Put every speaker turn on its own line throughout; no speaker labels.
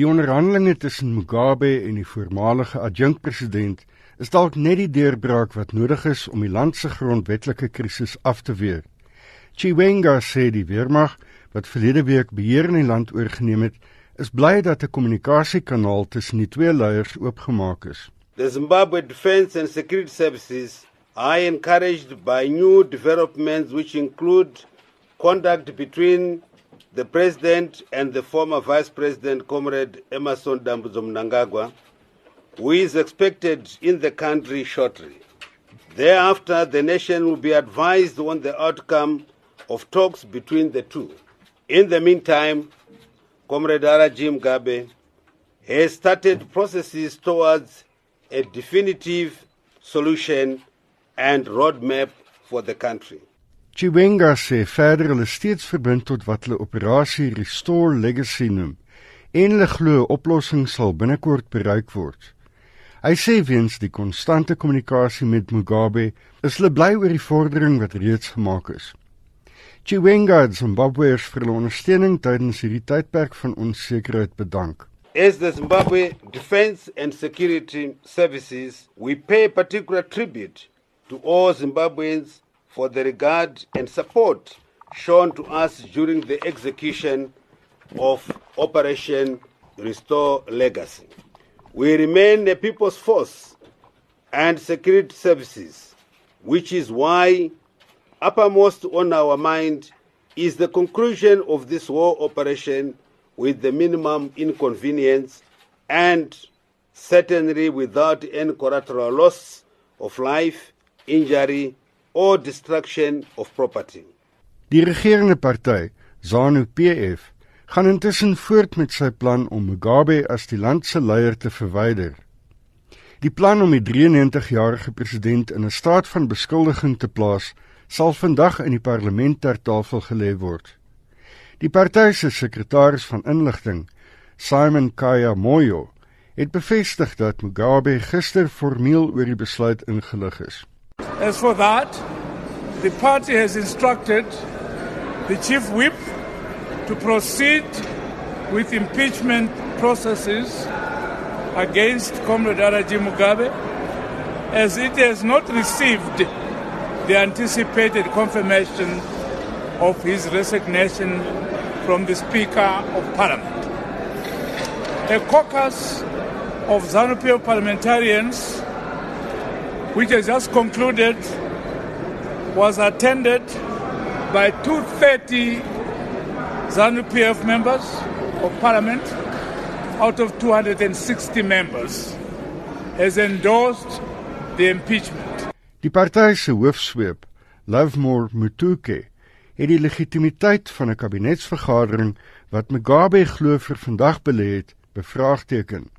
Die onderhandelinge tussen Mugabe en die voormalige adjunkpresident is dalk net die deurbraak wat nodig is om die land se grondwetlike krisis af te weer. Chiwenga sê die weermag wat verlede week beheer in die land oorgeneem het, is bly dat 'n kommunikasiekanaal tussen die twee leiers oopgemaak is.
The Zimbabwe Defence and Security Services are encouraged by new developments which include contact between the President and the former Vice President, Comrade Emerson Dambuzo Mnangagwa, who is expected in the country shortly. Thereafter, the nation will be advised on the outcome of talks between the two. In the meantime, Comrade Arajim Gabe has started processes towards a definitive solution and roadmap for the country.
Chiwenga sê verder hulle steeds verbind tot wat hulle operasie Restore Legacy noem en hulle glo 'n oplossing sal binnekort bereik word. Hy sê weens die konstante kommunikasie met Mugabe is hulle bly oor die vordering wat reeds gemaak is. Chiwenga het Zimbabweërs vir hulle ondersteuning tydens hierdie tydperk van onsekerheid bedank.
As the Zimbabwe Defense and Security Services, we pay particular tribute to all Zimbabweans for the regard and support shown to us during the execution of Operation Restore Legacy. We remain a people's force and security services, which is why uppermost on our mind is the conclusion of this war operation with the minimum inconvenience and certainly without any collateral loss of life, injury, or destruction of property.
Die regerende party, ZANU-PF, gaan intussen voort met sy plan om Mugabe as die land se leier te verwyder. Die plan om die 93-jarige president in 'n staat van beskuldiging te plaas, sal vandag in die parlement ter tafel gelê word. Die party se sekretaris van inligting, Simon Kaya Moyo, het bevestig dat Mugabe gister formeel oor die besluit ingelig is.
As for that, the party has instructed the chief whip to proceed with impeachment processes against Comrade Araji Mugabe as it has not received the anticipated confirmation of his resignation from the Speaker of Parliament. A caucus of ZANU-PF parliamentarians which has just concluded, was attended by 230 ZANU PF members of parliament out of 260 members, has endorsed the impeachment.
Die party se hoofsweep, Lovemore Mutuke, het die legitimiteit van 'n kabinetsvergadering wat Mugabe glo vir vandag belê het, bevraagteken.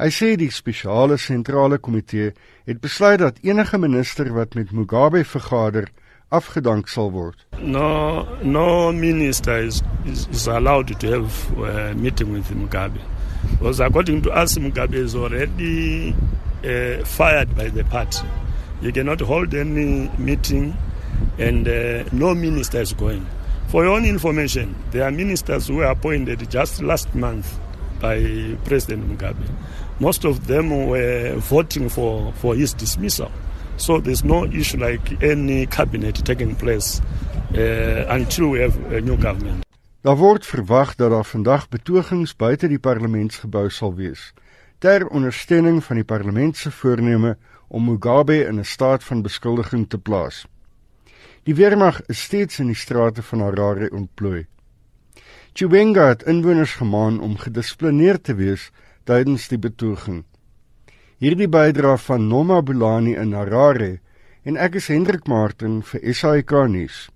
Hy sê die spesiale sentrale komitee het besluit dat enige minister wat met Mugabe vergader afgedank sal word.
No no minister is is, is allowed to have a meeting with Mugabe. Because according to us Mugabe is already uh, fired by the party. You cannot hold any meeting and uh, no minister is going. For your own information, there are ministers who were appointed just last month by President Mugabe. Most of them were voting for, for his dismissal. So there's no issue like any cabinet taking place uh, until we have a new government.
Daar word verwag dat daar vandag betogings buite die parlementsgebou sal wees ter ondersteuning van die parlement se voorneme om Mugabe in 'n staat van beskuldiging te plaas. Die weermag is steeds in die strate van Harare ontplooi. Chiwenga het inwoners gemaan om gedissiplineerd te wees tydens die betoging. Hierdie bydra van Noma Bulani in Harare en ek is Hendrik Martin vir SAK nuus.